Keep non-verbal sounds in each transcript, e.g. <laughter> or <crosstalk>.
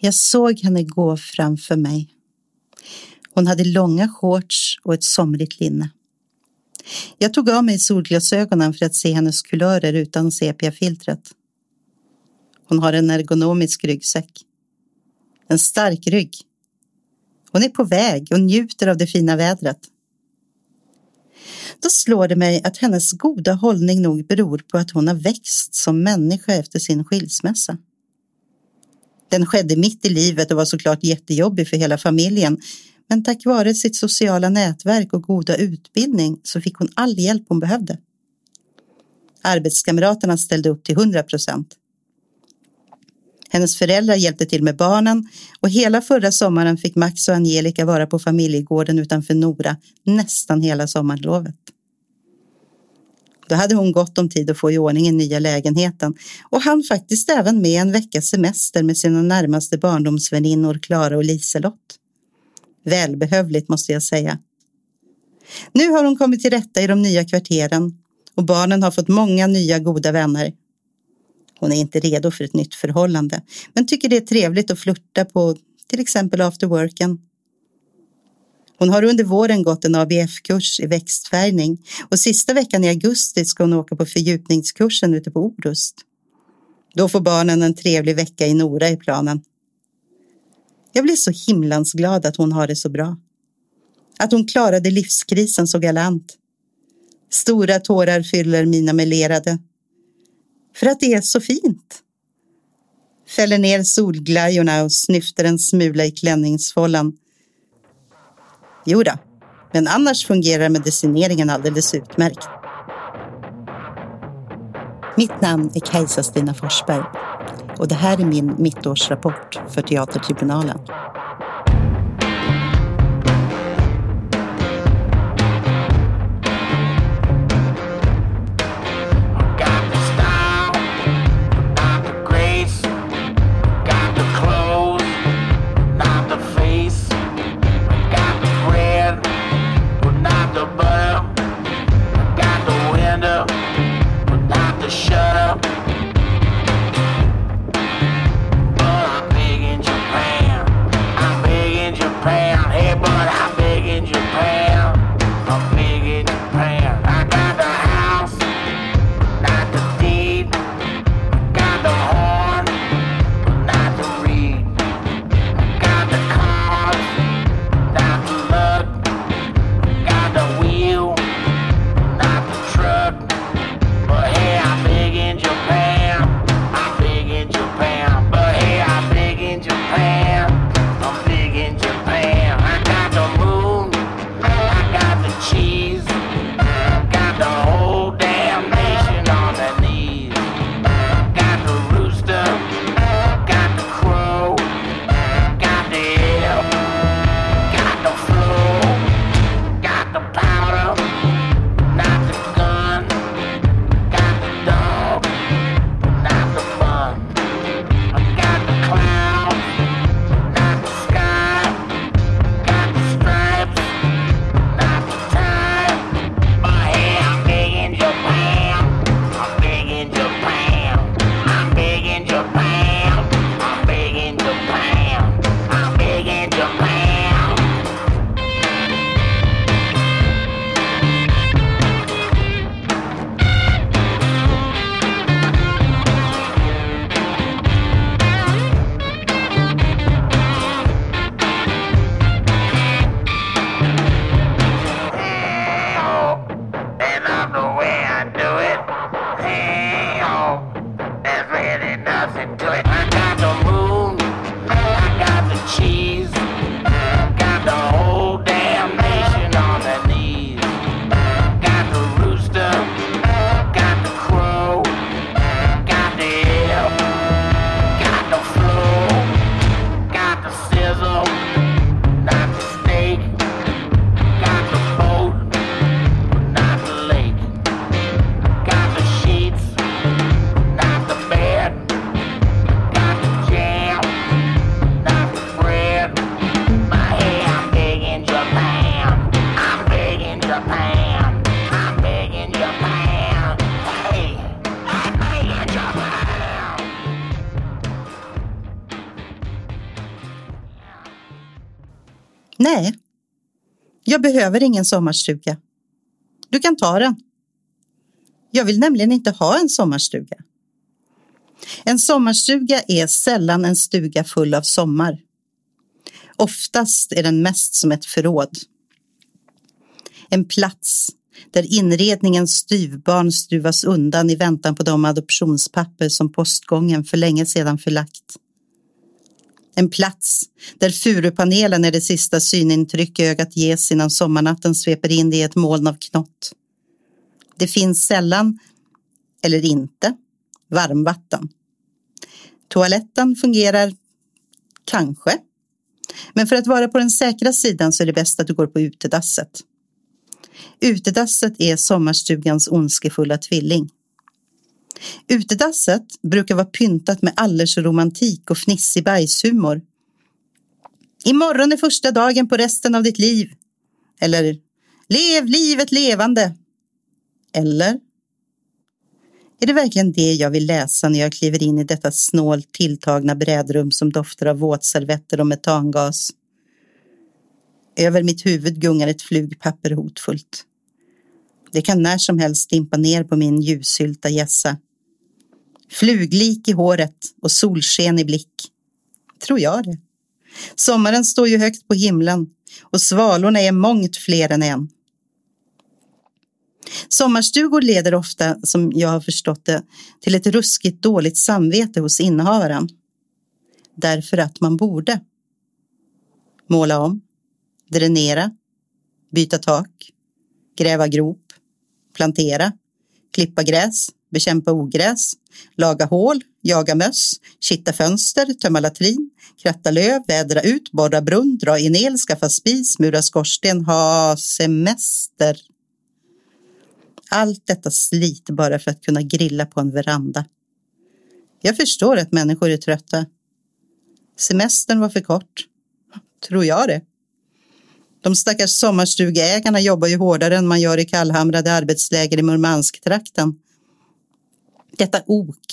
Jag såg henne gå framför mig. Hon hade långa shorts och ett somrigt linne. Jag tog av mig solglasögonen för att se hennes kulörer utan sepiafiltret. Hon har en ergonomisk ryggsäck. En stark rygg. Hon är på väg och njuter av det fina vädret. Då slår det mig att hennes goda hållning nog beror på att hon har växt som människa efter sin skilsmässa. Den skedde mitt i livet och var såklart jättejobbig för hela familjen. Men tack vare sitt sociala nätverk och goda utbildning så fick hon all hjälp hon behövde. Arbetskamraterna ställde upp till 100 procent. Hennes föräldrar hjälpte till med barnen och hela förra sommaren fick Max och Angelica vara på familjegården utanför Nora nästan hela sommarlovet. Då hade hon gott om tid att få i ordning i nya lägenheten och han faktiskt även med en veckas semester med sina närmaste barndomsväninnor Klara och Liselott. Välbehövligt måste jag säga. Nu har hon kommit till rätta i de nya kvarteren och barnen har fått många nya goda vänner. Hon är inte redo för ett nytt förhållande men tycker det är trevligt att flirta på till exempel after worken hon har under våren gått en ABF-kurs i växtfärgning och sista veckan i augusti ska hon åka på fördjupningskursen ute på Orust. Då får barnen en trevlig vecka i Nora i planen. Jag blir så himlans glad att hon har det så bra. Att hon klarade livskrisen så galant. Stora tårar fyller mina melerade. För att det är så fint. Fäller ner solglajjorna och snyftar en smula i klänningsfållan Jo då, men annars fungerar medicineringen alldeles utmärkt. Mitt namn är Kajsa Stina Forsberg och det här är min mittårsrapport för Teatertribunalen. Behöver ingen sommarstuga. Du kan ta den. Jag vill nämligen inte ha en sommarstuga. En sommarstuga är sällan en stuga full av sommar. Oftast är den mest som ett förråd. En plats där inredningens styvbarn stuvas undan i väntan på de adoptionspapper som postgången för länge sedan förlagt. En plats där furupanelen är det sista synintryck ögat ges innan sommarnatten sveper in det i ett moln av knott. Det finns sällan, eller inte, varmvatten. Toaletten fungerar kanske, men för att vara på den säkra sidan så är det bäst att du går på utedasset. Utedasset är sommarstugans ondskefulla tvilling. Utedasset brukar vara pyntat med allersromantik och fnissig bajshumor. Imorgon är första dagen på resten av ditt liv. Eller Lev livet levande. Eller är det verkligen det jag vill läsa när jag kliver in i detta snålt tilltagna brädrum som doftar av våtservetter och metangas? Över mitt huvud gungar ett flugpapper hotfullt. Det kan när som helst dimpa ner på min ljushylta gässa. Fluglik i håret och solsken i blick. Tror jag det. Sommaren står ju högt på himlen och svalorna är mångt fler än en. Sommarstugor leder ofta, som jag har förstått det, till ett ruskigt dåligt samvete hos innehavaren. Därför att man borde. Måla om, dränera, byta tak, gräva grop, plantera, klippa gräs, bekämpa ogräs, laga hål, jaga möss, kitta fönster, tömma latrin, kratta löv, vädra ut, borra brunn, dra in el, skaffa spis, mura skorsten, ha semester. Allt detta slit bara för att kunna grilla på en veranda. Jag förstår att människor är trötta. Semestern var för kort. Tror jag det. De stackars sommarstugeägarna jobbar ju hårdare än man gör i kallhamrade arbetsläger i Murmansktrakten. Detta ok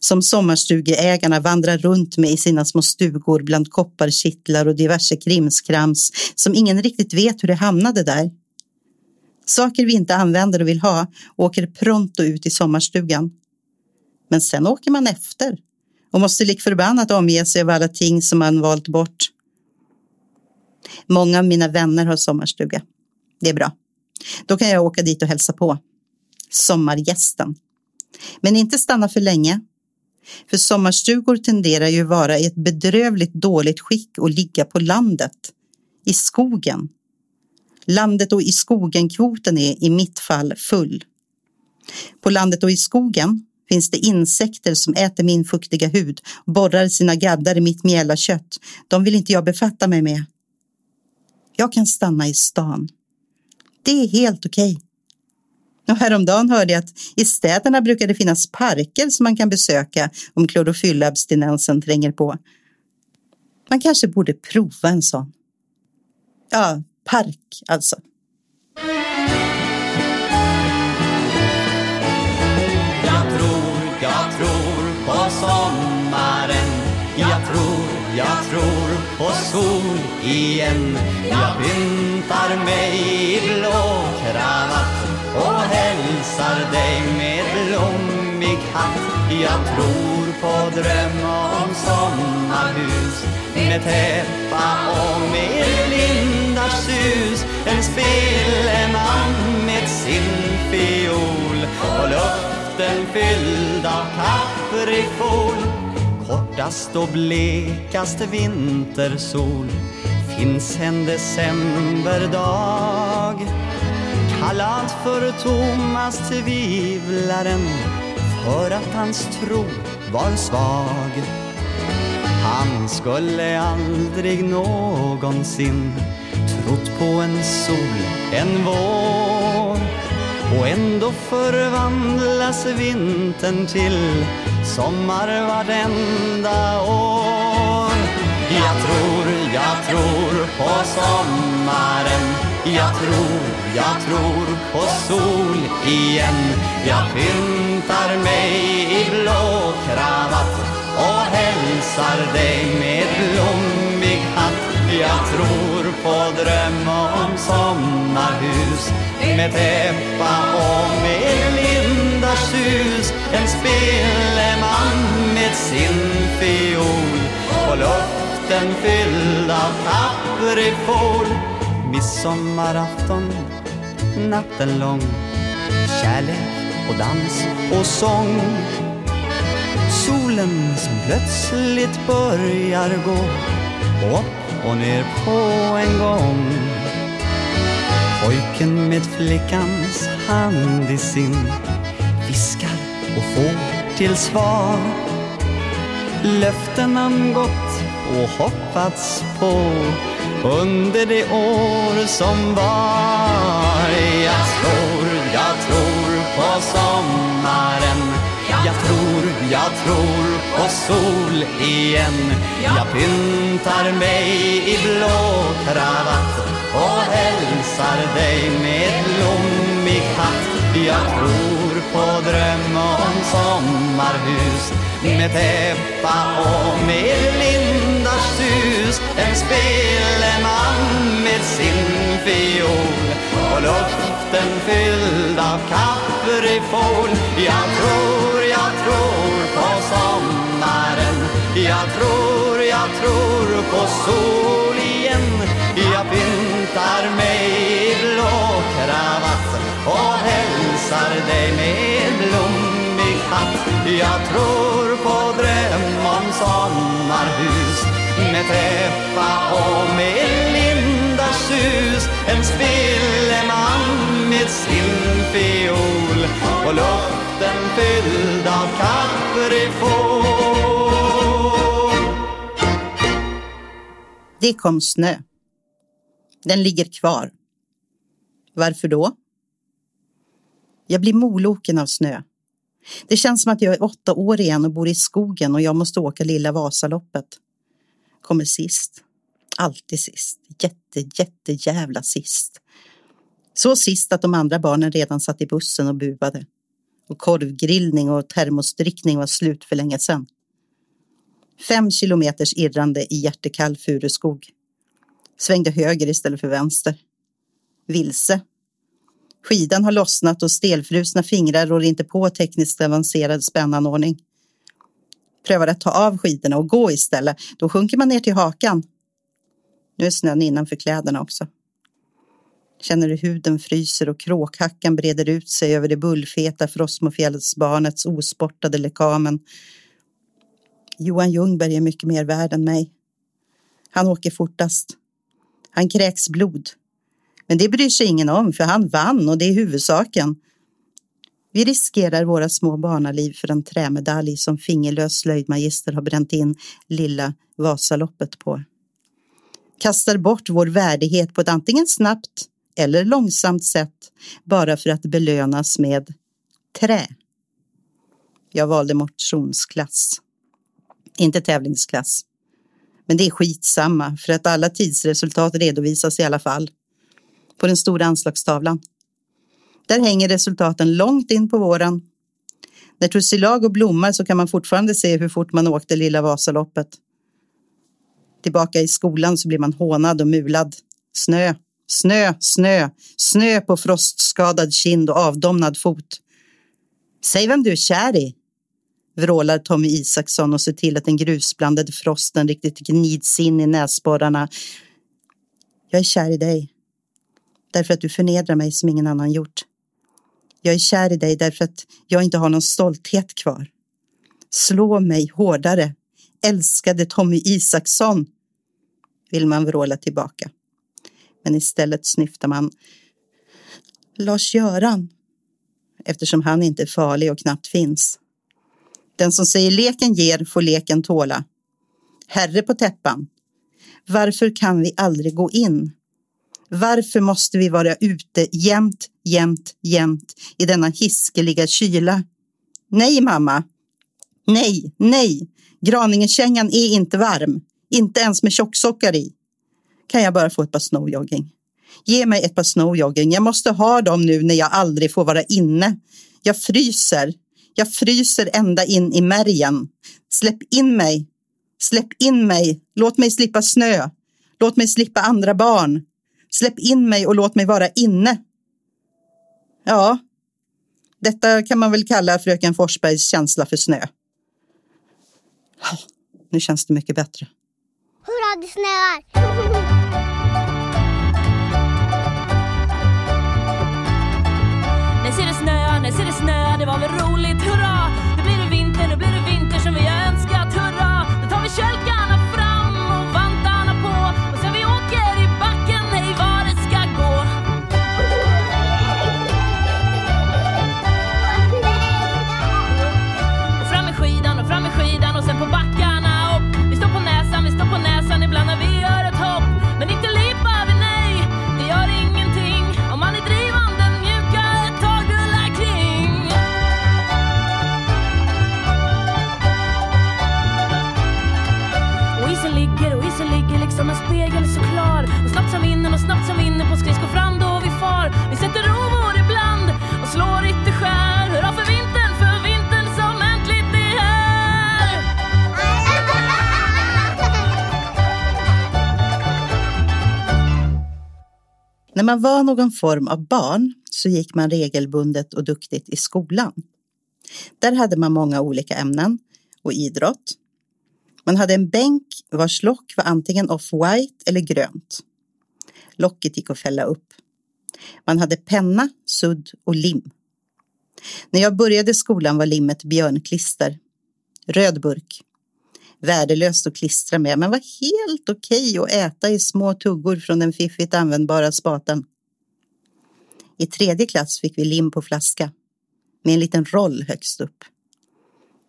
som sommarstugeägarna vandrar runt med i sina små stugor bland kopparkittlar och diverse krimskrams som ingen riktigt vet hur det hamnade där. Saker vi inte använder och vill ha åker pronto ut i sommarstugan. Men sen åker man efter och måste lik förbannat omge sig av alla ting som man valt bort. Många av mina vänner har sommarstuga. Det är bra. Då kan jag åka dit och hälsa på. Sommargästen. Men inte stanna för länge. För sommarstugor tenderar ju vara i ett bedrövligt dåligt skick och ligga på landet. I skogen Landet och i skogen-kvoten är i mitt fall full. På landet och i skogen finns det insekter som äter min fuktiga hud, borrar sina gaddar i mitt mjälla kött. De vill inte jag befatta mig med. Jag kan stanna i stan. Det är helt okej. Och häromdagen hörde jag att i städerna brukar det finnas parker som man kan besöka om klorofyllabstinensen tränger på. Man kanske borde prova en sån. Ja, park alltså. Jag tror, jag tror på sommaren Jag tror, jag tror på sol igen Jag pyntar mig i blå kravatt och hälsar dig med blommig hatt. Jag tror på dröm om sommarhus med täppa och med lindars sus. En speleman med sin fiol och luften fylld av kaprifol. Kortast och blekast vintersol finns en decemberdag kallad för Thomas tvivlaren för att hans tro var svag. Han skulle aldrig någonsin trott på en sol, en vår. Och ändå förvandlas vintern till sommar vartenda år. Jag tror, jag tror på sommaren. Jag tror, jag tror på sol igen Jag pyntar mig i blå kravatt och hälsar dig med blommig hatt Jag tror på dröm om sommarhus med täppa och med lindars hus. En speleman med sin fiol och luften fylld av kaprifol. Midsommarafton, natten lång, kärlek och dans och sång. Solen som plötsligt börjar gå upp och ner på en gång. Pojken med flickans hand i sin viskar och får till svar löften han gått och hoppats på under det år som var. Jag tror, jag tror på sommaren. Jag tror, jag tror på sol igen. Jag pyntar mig i blå kravatt och hälsar dig med blommig hatt. Jag tror på dröm om sommarhus med täppa och med lindars sus. En speleman med sin fiol och luften fylld av kaprifol. Jag tror, jag tror på sommaren. Jag tror, jag tror på sol pyntar mig i blå kravatt och hälsar dig med blommig hatt. Jag tror på dröm om sommarhus med träffa och med lindars hus. En spilleman med sin fiol och luften fylld av kaprifol. Det kom snö. Den ligger kvar. Varför då? Jag blir moloken av snö. Det känns som att jag är åtta år igen och bor i skogen och jag måste åka lilla Vasaloppet. Kommer sist. Alltid sist. Jätte, jättejävla sist. Så sist att de andra barnen redan satt i bussen och buade. Och korvgrillning och termosdrickning var slut för länge sedan. Fem kilometers irrande i hjärtekall furuskog. Svängde höger istället för vänster. Vilse. Skidan har lossnat och stelfrusna fingrar rår inte på tekniskt avancerad spännanordning. Prövar att ta av skidorna och gå istället. Då sjunker man ner till hakan. Nu är snön innanför kläderna också. Känner hur huden fryser och kråkhackan breder ut sig över det bullfeta Frostmofjällsbarnets osportade lekamen. Johan Ljungberg är mycket mer värd än mig. Han åker fortast. Han kräks blod. Men det bryr sig ingen om, för han vann och det är huvudsaken. Vi riskerar våra små barnaliv för en trämedalj som fingerlös slöjdmagister har bränt in lilla Vasaloppet på. Kastar bort vår värdighet på ett antingen snabbt eller långsamt sätt bara för att belönas med trä. Jag valde motionsklass, inte tävlingsklass. Men det är skitsamma för att alla tidsresultat redovisas i alla fall på den stora anslagstavlan. Där hänger resultaten långt in på våren. När tussilago blommar så kan man fortfarande se hur fort man åkte lilla Vasaloppet. Tillbaka i skolan så blir man hånad och mulad. Snö, snö, snö, snö på frostskadad kind och avdomnad fot. Säg vem du är kär i, vrålar Tommy Isaksson och ser till att den grusblandade frosten riktigt gnids in i näsborrarna. Jag är kär i dig. Därför att du förnedrar mig som ingen annan gjort. Jag är kär i dig därför att jag inte har någon stolthet kvar. Slå mig hårdare. Älskade Tommy Isaksson. Vill man vråla tillbaka. Men istället snyftar man Lars-Göran. Eftersom han inte är farlig och knappt finns. Den som säger leken ger får leken tåla. Herre på täppan. Varför kan vi aldrig gå in? Varför måste vi vara ute jämt, jämt, jämt i denna hiskeliga kyla? Nej, mamma. Nej, nej. Graningekängan är inte varm. Inte ens med tjocksockar i. Kan jag bara få ett par snowjogging? Ge mig ett par snowjogging. Jag måste ha dem nu när jag aldrig får vara inne. Jag fryser. Jag fryser ända in i märgen. Släpp in mig. Släpp in mig. Låt mig slippa snö. Låt mig slippa andra barn. Släpp in mig och låt mig vara inne. Ja, detta kan man väl kalla fröken Forsbergs känsla för snö. Nu känns det mycket bättre. Hurra, det snöar! Nu ser det snö, nu ser det snö, det var väl roligt, man var någon form av barn så gick man regelbundet och duktigt i skolan. Där hade man många olika ämnen och idrott. Man hade en bänk vars lock var antingen off-white eller grönt. Locket gick att fälla upp. Man hade penna, sudd och lim. När jag började skolan var limmet björnklister. Röd burk. Värdelöst att klistra med men var helt okej att äta i små tuggor från den fiffigt användbara spaten. I tredje klass fick vi lim på flaska med en liten roll högst upp.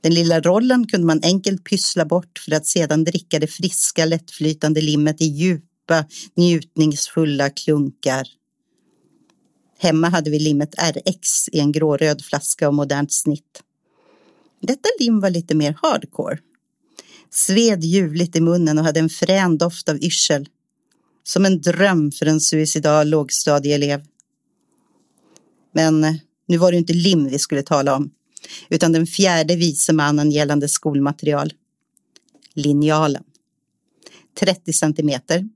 Den lilla rollen kunde man enkelt pyssla bort för att sedan dricka det friska lättflytande limmet i djupa njutningsfulla klunkar. Hemma hade vi limmet RX i en gråröd flaska av modernt snitt. Detta lim var lite mer hardcore. Sved ljuvligt i munnen och hade en frän doft av yrsel. Som en dröm för en suicidal lågstadieelev. Men eh, nu var det inte lim vi skulle tala om, utan den fjärde vise mannen gällande skolmaterial. Linjalen. 30 centimeter,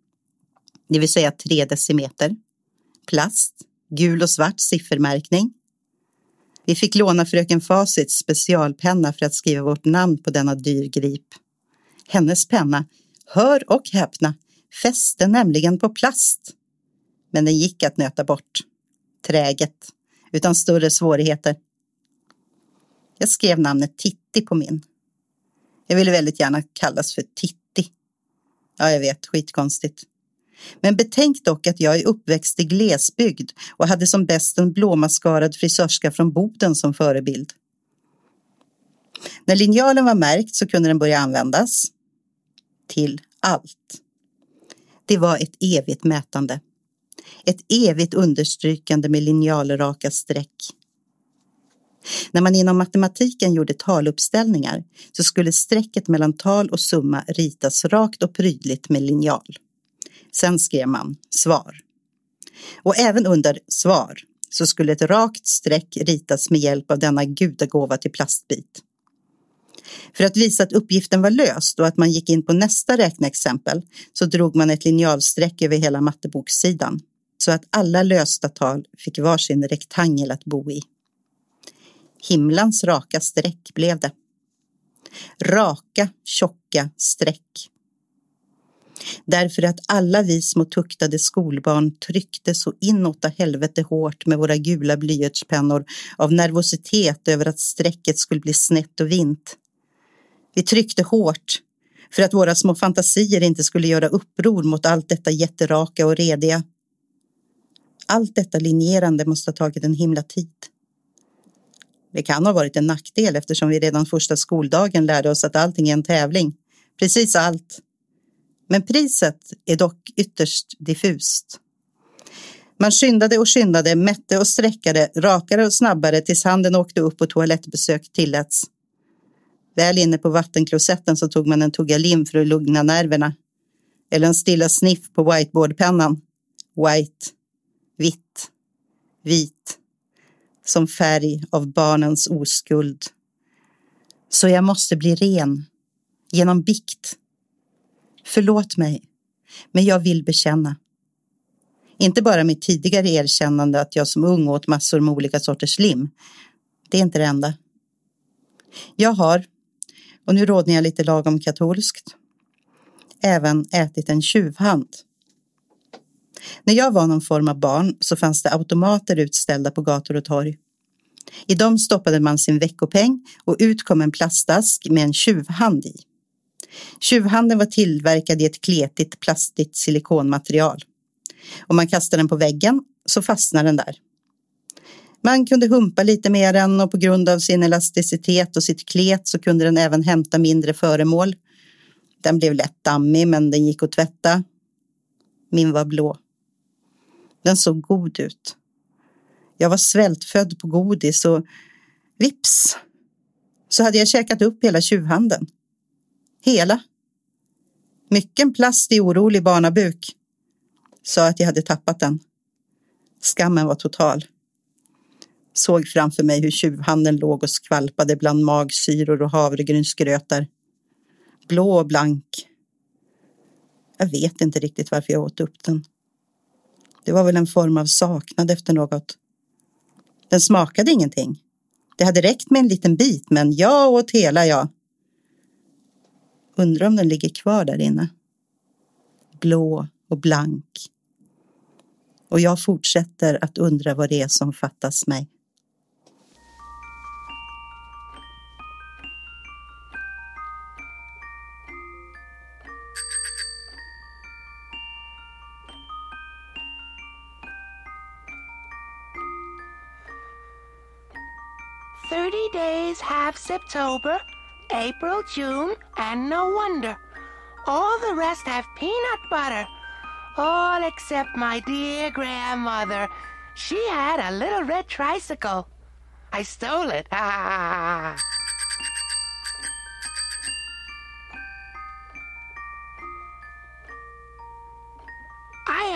det vill säga 3 decimeter. Plast, gul och svart siffermärkning. Vi fick låna fröken Facits specialpenna för att skriva vårt namn på denna dyrgrip. Hennes penna, hör och häpna, fäste nämligen på plast. Men den gick att nöta bort. Träget, utan större svårigheter. Jag skrev namnet Titti på min. Jag ville väldigt gärna kallas för Titti. Ja, jag vet, skitkonstigt. Men betänk dock att jag är uppväxt i glesbygd och hade som bäst en blåmaskarad frisörska från Boden som förebild. När linjalen var märkt så kunde den börja användas. Till allt. Det var ett evigt mätande. Ett evigt understrykande med linjalraka streck. När man inom matematiken gjorde taluppställningar så skulle strecket mellan tal och summa ritas rakt och prydligt med linjal. Sen skrev man svar. Och även under svar så skulle ett rakt streck ritas med hjälp av denna gudagåva till plastbit. För att visa att uppgiften var löst och att man gick in på nästa räkneexempel så drog man ett linjalstreck över hela mattebokssidan så att alla lösta tal fick varsin rektangel att bo i. Himlans raka streck blev det. Raka, tjocka streck. Därför att alla vi små tuktade skolbarn tryckte så inåt helvete hårt med våra gula blyertspennor av nervositet över att strecket skulle bli snett och vint. Vi tryckte hårt för att våra små fantasier inte skulle göra uppror mot allt detta jätteraka och rediga. Allt detta linjerande måste ha tagit en himla tid. Det kan ha varit en nackdel eftersom vi redan första skoldagen lärde oss att allting är en tävling. Precis allt. Men priset är dock ytterst diffust. Man skyndade och skyndade, mätte och sträckade, rakare och snabbare tills handen åkte upp och toalettbesök tilläts. Väl inne på vattenklosetten så tog man en tugga lim för att lugna nerverna. Eller en stilla sniff på whiteboardpennan. White, vitt, vit, som färg av barnens oskuld. Så jag måste bli ren, genom bikt. Förlåt mig, Men jag vill bekänna. Inte bara mitt tidigare erkännande att jag som ung åt massor med olika sorters lim. Det är inte det enda. Jag har, och nu rådde jag lite lagom katolskt, även ätit en tjuvhand. När jag var någon form av barn så fanns det automater utställda på gator och torg. I dem stoppade man sin veckopeng och ut kom en plastask med en tjuvhand i. Tjuvhanden var tillverkad i ett kletigt plastigt silikonmaterial. Om man kastade den på väggen så fastnade den där. Man kunde humpa lite med den och på grund av sin elasticitet och sitt klet så kunde den även hämta mindre föremål. Den blev lätt dammig men den gick att tvätta. Min var blå. Den såg god ut. Jag var svältfödd på godis och vips så hade jag käkat upp hela tjuvhanden. Hela. Mycken plast i orolig barnabuk sa att jag hade tappat den. Skammen var total. Såg framför mig hur tjuvhanden låg och skvalpade bland magsyror och havregrynsgrötar. Blå och blank. Jag vet inte riktigt varför jag åt upp den. Det var väl en form av saknad efter något. Den smakade ingenting. Det hade räckt med en liten bit, men jag åt hela jag. Undrar om den ligger kvar där inne. Blå och blank. Och jag fortsätter att undra vad det är som fattas mig. Have September, April, June, and no wonder. All the rest have peanut butter. All except my dear grandmother. She had a little red tricycle. I stole it. <laughs>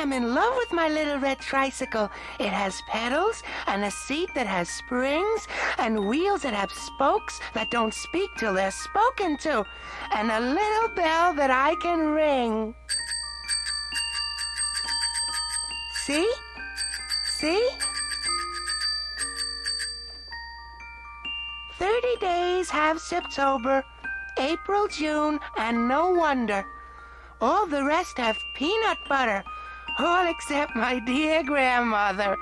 am in love with my little red tricycle. It has pedals and a seat that has springs and wheels that have spokes that don't speak till they're spoken to and a little bell that I can ring. See? See? Thirty days have September, April, June, and no wonder. All the rest have peanut butter. All except my dear grandmother.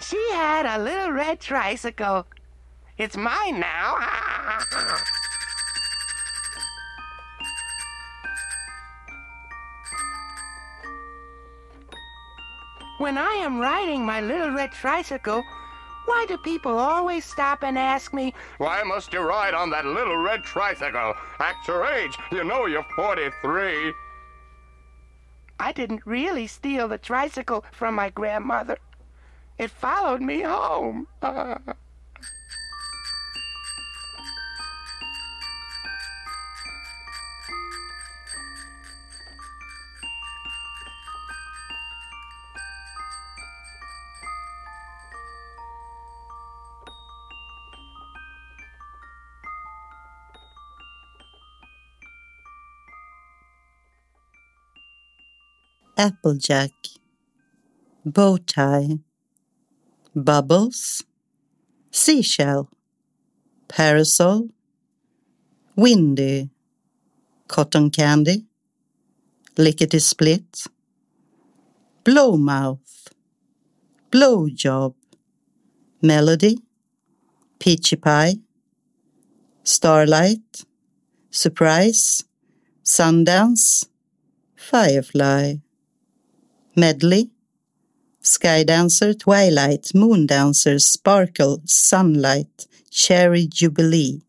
She had a little red tricycle. It's mine now. when I am riding my little red tricycle, why do people always stop and ask me, Why must you ride on that little red tricycle? Act your age. You know you're 43. I didn't really steal the tricycle from my grandmother. It followed me home. <laughs> Applejack, Bowtie, Bubbles, Seashell, Parasol, Windy, Cotton Candy, Lickety Split, Blowmouth, Blowjob, Melody, Peachy Pie, Starlight, Surprise, Sundance, Firefly, Medley, Skydancer, Twilight, Moondancer, Sparkle, Sunlight, Cherry Jubilee,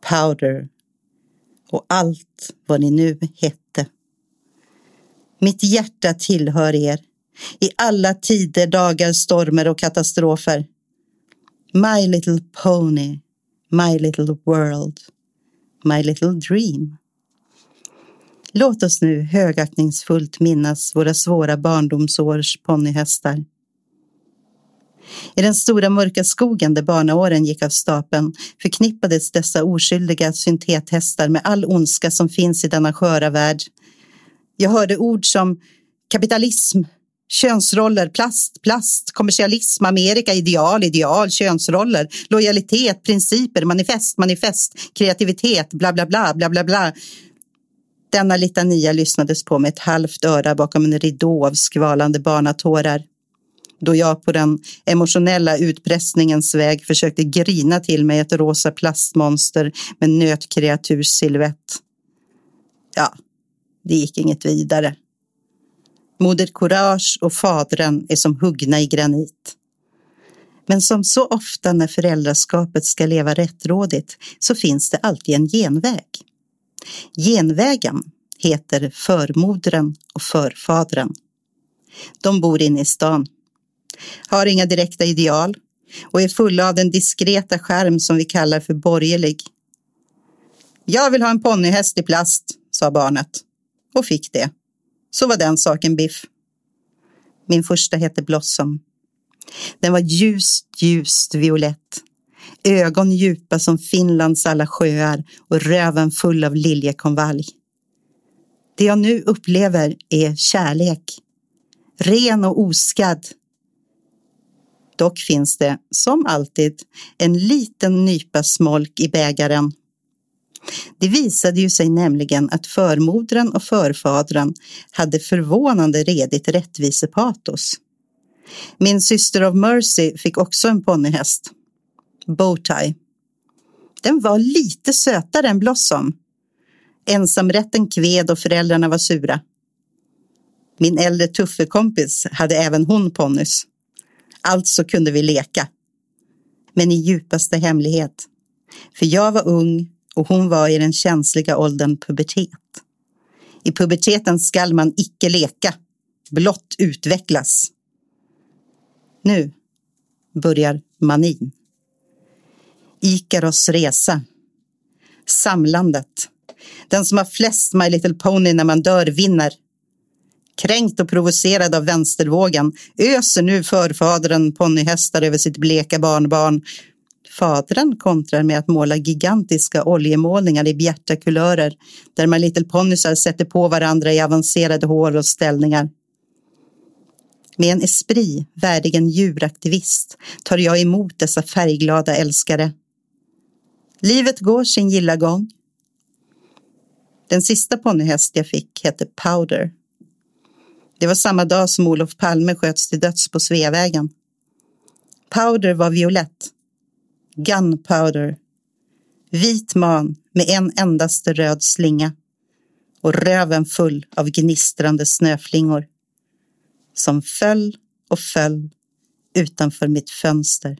Powder och allt vad ni nu hette. Mitt hjärta tillhör er i alla tider, dagar, stormer och katastrofer. My little pony, my little world, my little dream. Låt oss nu högaktningsfullt minnas våra svåra barndomsårs ponnyhästar. I den stora mörka skogen där barnaåren gick av stapeln förknippades dessa oskyldiga syntethästar med all ondska som finns i denna sköra värld. Jag hörde ord som kapitalism, könsroller, plast, plast, kommersialism, Amerika, ideal, ideal, könsroller, lojalitet, principer, manifest, manifest, kreativitet, bla, bla, bla, bla, bla, bla. Denna litania lyssnades på med ett halvt öra bakom en ridå av skvalande barnatårar. Då jag på den emotionella utpressningens väg försökte grina till mig ett rosa plastmonster med nötkreaturs silhuett. Ja, det gick inget vidare. Moder Courage och fadren är som huggna i granit. Men som så ofta när föräldraskapet ska leva rättrådigt så finns det alltid en genväg. Genvägen heter Förmodren och Förfadren. De bor inne i stan, har inga direkta ideal och är fulla av den diskreta skärm som vi kallar för borgerlig. Jag vill ha en ponnyhäst i plast, sa barnet och fick det. Så var den saken biff. Min första hette Blossom. Den var ljust, ljust violett. Ögon djupa som Finlands alla sjöar och röven full av liljekonvalj. Det jag nu upplever är kärlek. Ren och oskadd. Dock finns det, som alltid, en liten nypa smolk i bägaren det visade ju sig nämligen att förmodern och förfadern hade förvånande redigt rättvisepatos. Min syster of Mercy fick också en ponnyhäst. Bowtie. Den var lite sötare än Blossom. Ensamrätten kved och föräldrarna var sura. Min äldre tuffe kompis hade även hon ponnys. Alltså kunde vi leka. Men i djupaste hemlighet. För jag var ung och hon var i den känsliga åldern pubertet. I puberteten skall man icke leka, blott utvecklas. Nu börjar manin. Ikaros resa. Samlandet. Den som har flest My Little Pony när man dör vinner. Kränkt och provocerad av vänstervågen öser nu förfadern ponnyhästar över sitt bleka barnbarn Fadern kontrar med att måla gigantiska oljemålningar i bjärta kulörer där My Little Ponysar sätter på varandra i avancerade hår och ställningar. Med en esprit värdig en djuraktivist tar jag emot dessa färgglada älskare. Livet går sin gilla gång. Den sista ponnyhäst jag fick hette Powder. Det var samma dag som Olof Palme sköts till döds på Sveavägen. Powder var violett Gunpowder. Vit man med en endaste röd slinga och röven full av gnistrande snöflingor som föll och föll utanför mitt fönster.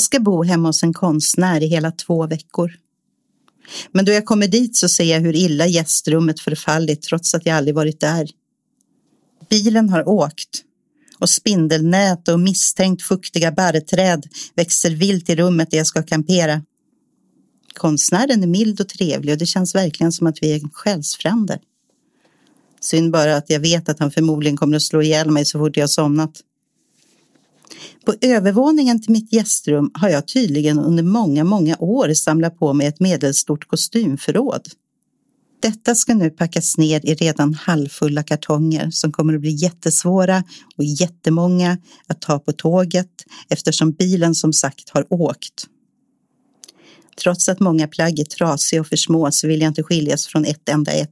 Jag ska bo hemma hos en konstnär i hela två veckor. Men då jag kommer dit så ser jag hur illa gästrummet förfallit trots att jag aldrig varit där. Bilen har åkt och spindelnät och misstänkt fuktiga barrträd växer vilt i rummet där jag ska kampera. Konstnären är mild och trevlig och det känns verkligen som att vi är själsfränder. Synd bara att jag vet att han förmodligen kommer att slå ihjäl mig så fort jag har somnat. På övervåningen till mitt gästrum har jag tydligen under många, många år samlat på mig ett medelstort kostymförråd. Detta ska nu packas ner i redan halvfulla kartonger som kommer att bli jättesvåra och jättemånga att ta på tåget eftersom bilen som sagt har åkt. Trots att många plagg är trasiga och för små så vill jag inte skiljas från ett enda ett.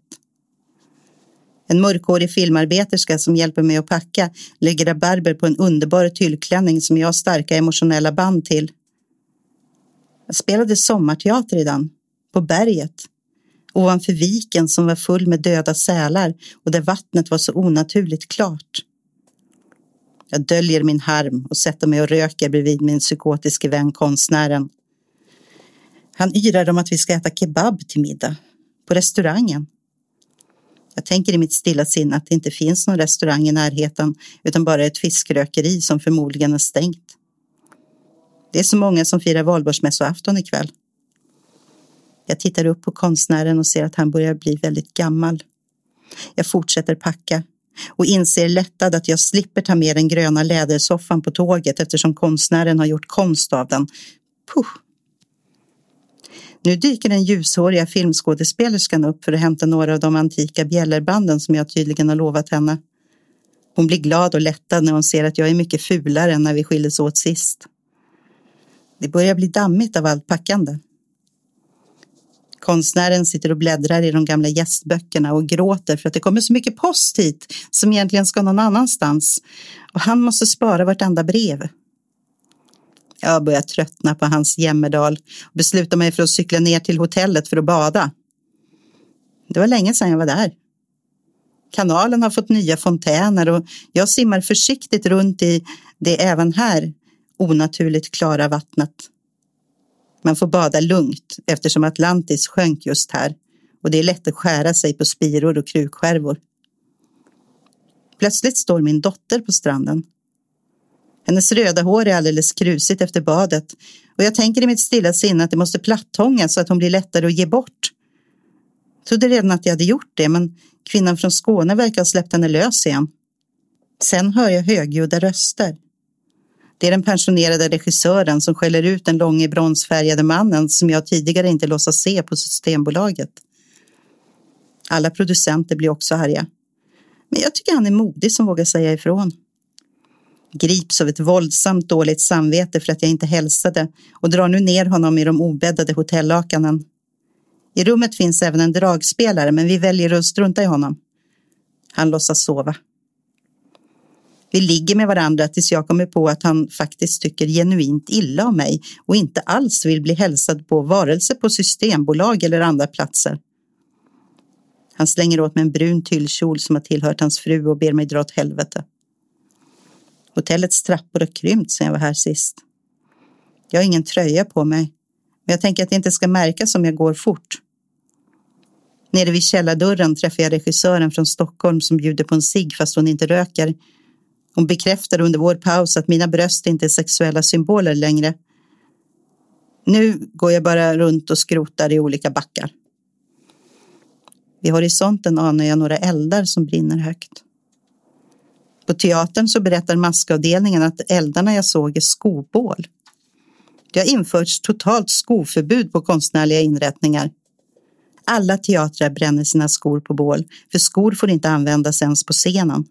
En mörkhårig filmarbeterska som hjälper mig att packa lägger rabarber på en underbar tyllklänning som jag har starka emotionella band till. Jag spelade sommarteater i den, på berget, ovanför viken som var full med döda sälar och där vattnet var så onaturligt klart. Jag döljer min harm och sätter mig och röker bredvid min psykotiske vän konstnären. Han yrar om att vi ska äta kebab till middag, på restaurangen. Jag tänker i mitt stilla sinne att det inte finns någon restaurang i närheten utan bara ett fiskrökeri som förmodligen är stängt. Det är så många som firar valborgsmässoafton ikväll. Jag tittar upp på konstnären och ser att han börjar bli väldigt gammal. Jag fortsätter packa och inser lättad att jag slipper ta med den gröna lädersoffan på tåget eftersom konstnären har gjort konst av den. Puh. Nu dyker den ljushåriga filmskådespelerskan upp för att hämta några av de antika bjällerbanden som jag tydligen har lovat henne. Hon blir glad och lättad när hon ser att jag är mycket fulare än när vi skildes åt sist. Det börjar bli dammigt av allt packande. Konstnären sitter och bläddrar i de gamla gästböckerna och gråter för att det kommer så mycket post hit som egentligen ska någon annanstans och han måste spara vartenda brev. Jag börjar tröttna på hans jämmerdal och beslutar mig för att cykla ner till hotellet för att bada. Det var länge sedan jag var där. Kanalen har fått nya fontäner och jag simmar försiktigt runt i det även här onaturligt klara vattnet. Man får bada lugnt eftersom Atlantis sjönk just här och det är lätt att skära sig på spiror och krukskärvor. Plötsligt står min dotter på stranden. Hennes röda hår är alldeles krusigt efter badet och jag tänker i mitt stilla sinne att det måste plattångas så att hon blir lättare att ge bort. Jag trodde redan att jag hade gjort det, men kvinnan från Skåne verkar ha släppt henne lös igen. Sen hör jag högljudda röster. Det är den pensionerade regissören som skäller ut den långe bronsfärgade mannen som jag tidigare inte låtsas se på Systembolaget. Alla producenter blir också arga. Men jag tycker han är modig som vågar säga ifrån. Grips av ett våldsamt dåligt samvete för att jag inte hälsade och drar nu ner honom i de obäddade hotellakanen. I rummet finns även en dragspelare men vi väljer att strunta i honom. Han låtsas sova. Vi ligger med varandra tills jag kommer på att han faktiskt tycker genuint illa om mig och inte alls vill bli hälsad på vare sig på systembolag eller andra platser. Han slänger åt mig en brun tyllkjol som har tillhört hans fru och ber mig dra åt helvete. Hotellets trappor har krympt sedan jag var här sist. Jag har ingen tröja på mig, men jag tänker att det inte ska märkas om jag går fort. Nere vid källardörren träffar jag regissören från Stockholm som bjuder på en cigg fast hon inte röker hon bekräftar under vår paus att mina bröst inte är sexuella symboler längre. Nu går jag bara runt och skrotar i olika backar. Vid horisonten anar jag några eldar som brinner högt. På teatern så berättar maskavdelningen att eldarna jag såg är skobål. Det har införts totalt skoförbud på konstnärliga inrättningar. Alla teatrar bränner sina skor på bål, för skor får inte användas ens på scenen.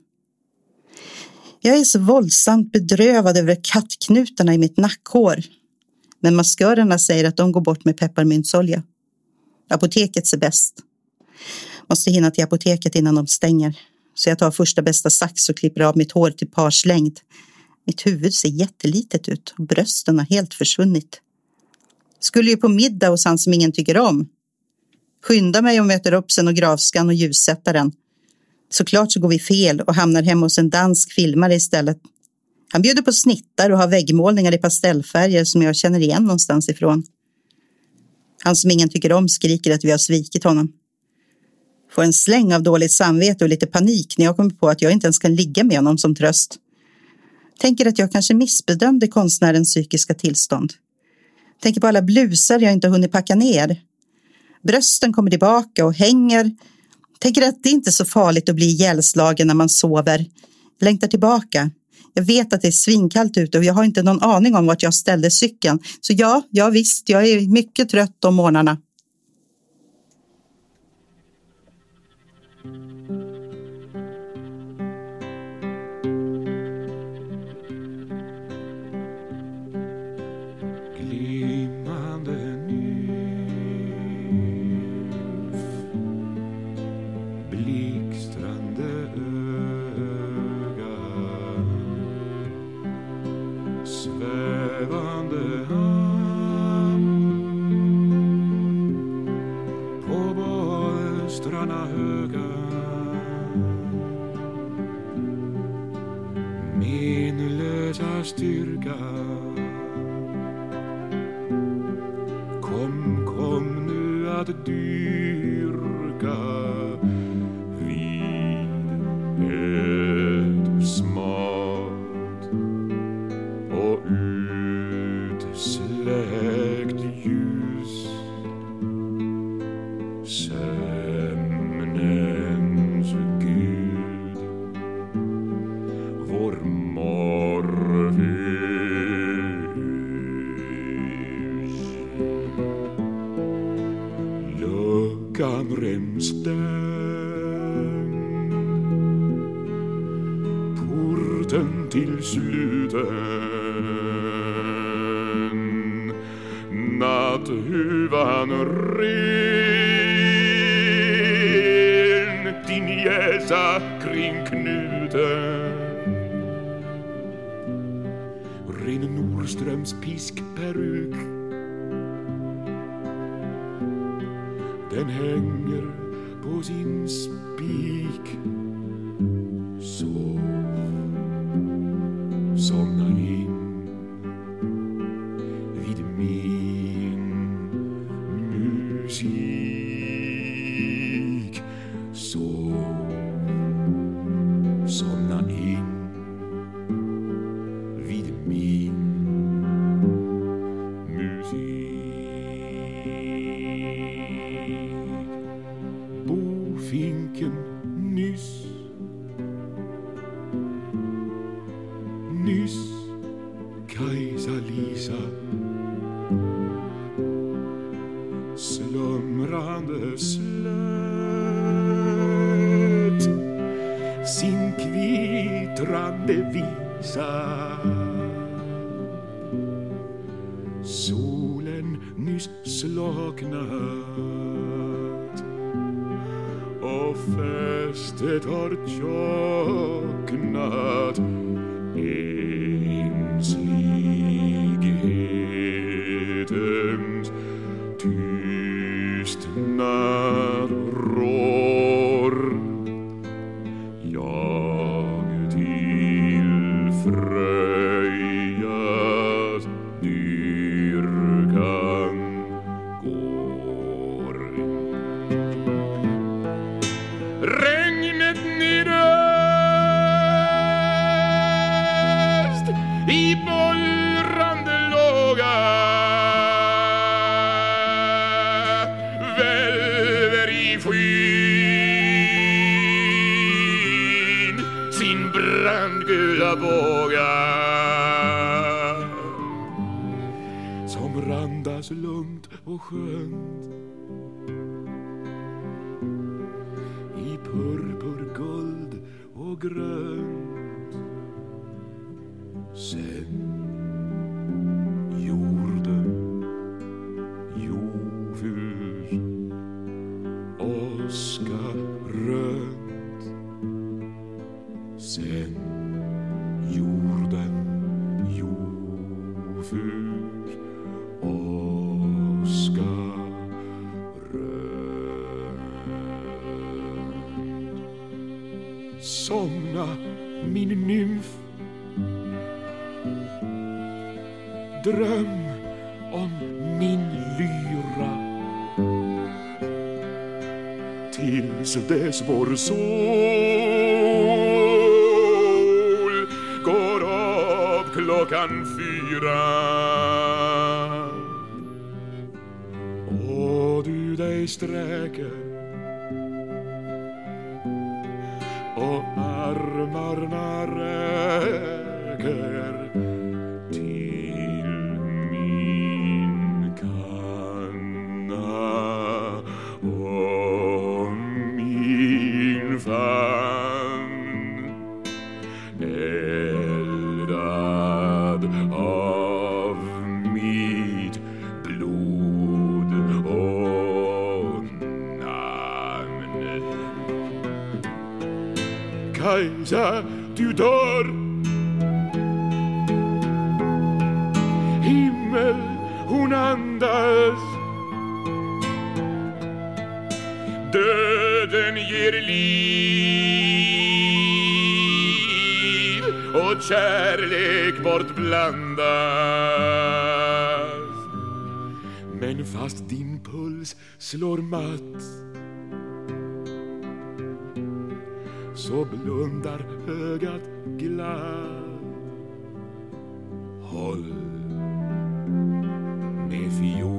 Jag är så våldsamt bedrövad över kattknutarna i mitt nackhår. Men maskörerna säger att de går bort med pepparmyntsolja. Apoteket är bäst. Måste hinna till apoteket innan de stänger. Så jag tar första bästa sax och klipper av mitt hår till parslängd. Mitt huvud ser jättelitet ut och brösten har helt försvunnit. Skulle ju på middag hos han som ingen tycker om. Skynda mig och möter upp scenografskan och ljussättaren Såklart så går vi fel och hamnar hemma hos en dansk filmare istället. Han bjuder på snittar och har väggmålningar i pastellfärger som jag känner igen någonstans ifrån. Han som ingen tycker om skriker att vi har svikit honom. Får en släng av dåligt samvete och lite panik när jag kommer på att jag inte ens kan ligga med honom som tröst. Tänker att jag kanske missbedömde konstnärens psykiska tillstånd. Tänker på alla blusar jag inte hunnit packa ner. Brösten kommer tillbaka och hänger. Tänker att det inte är så farligt att bli ihjälslagen när man sover. Längtar tillbaka. Jag vet att det är svinkallt ute och jag har inte någon aning om vart jag ställde cykeln. Så ja, ja visst, jag är mycket trött om morgnarna. Luckan remstämd Porten till sluten Natthuvan ren Din jäsa kring knuten. Ren Norströms piskperuk i bullrande låga välver i skyn sin brandgula båga som randas lugnt och skönt i purpur, guld och grönt. Du du dör. Himmel, hon andas. Döden ger liv och kärlek bortblandas. Men fast din puls slår matt så blundar ögat glatt. Håll med fiol.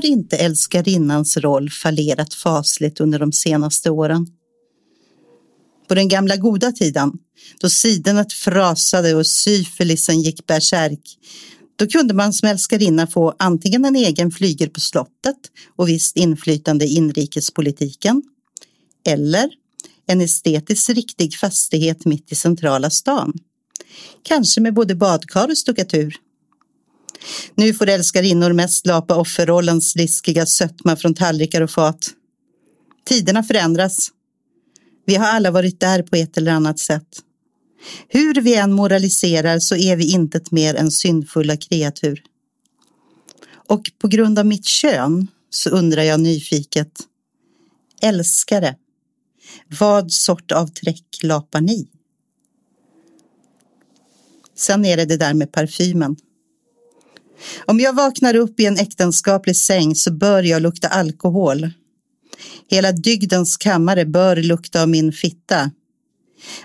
Har inte älskarinnans roll fallerat fasligt under de senaste åren? På den gamla goda tiden, då sidenet frasade och syfilisen gick bärsärk, då kunde man som älskarinna få antingen en egen flygel på slottet och visst inflytande i inrikespolitiken, eller en estetiskt riktig fastighet mitt i centrala stan. Kanske med både badkar och stuckatur. Nu får älskarinnor mest lapa offerrollens riskiga sötma från tallrikar och fat. Tiderna förändras. Vi har alla varit där på ett eller annat sätt. Hur vi än moraliserar så är vi intet mer än syndfulla kreatur. Och på grund av mitt kön så undrar jag nyfiket. Älskare, vad sort av träck lapar ni? Sen är det det där med parfymen. Om jag vaknar upp i en äktenskaplig säng så bör jag lukta alkohol. Hela dygdens kammare bör lukta av min fitta.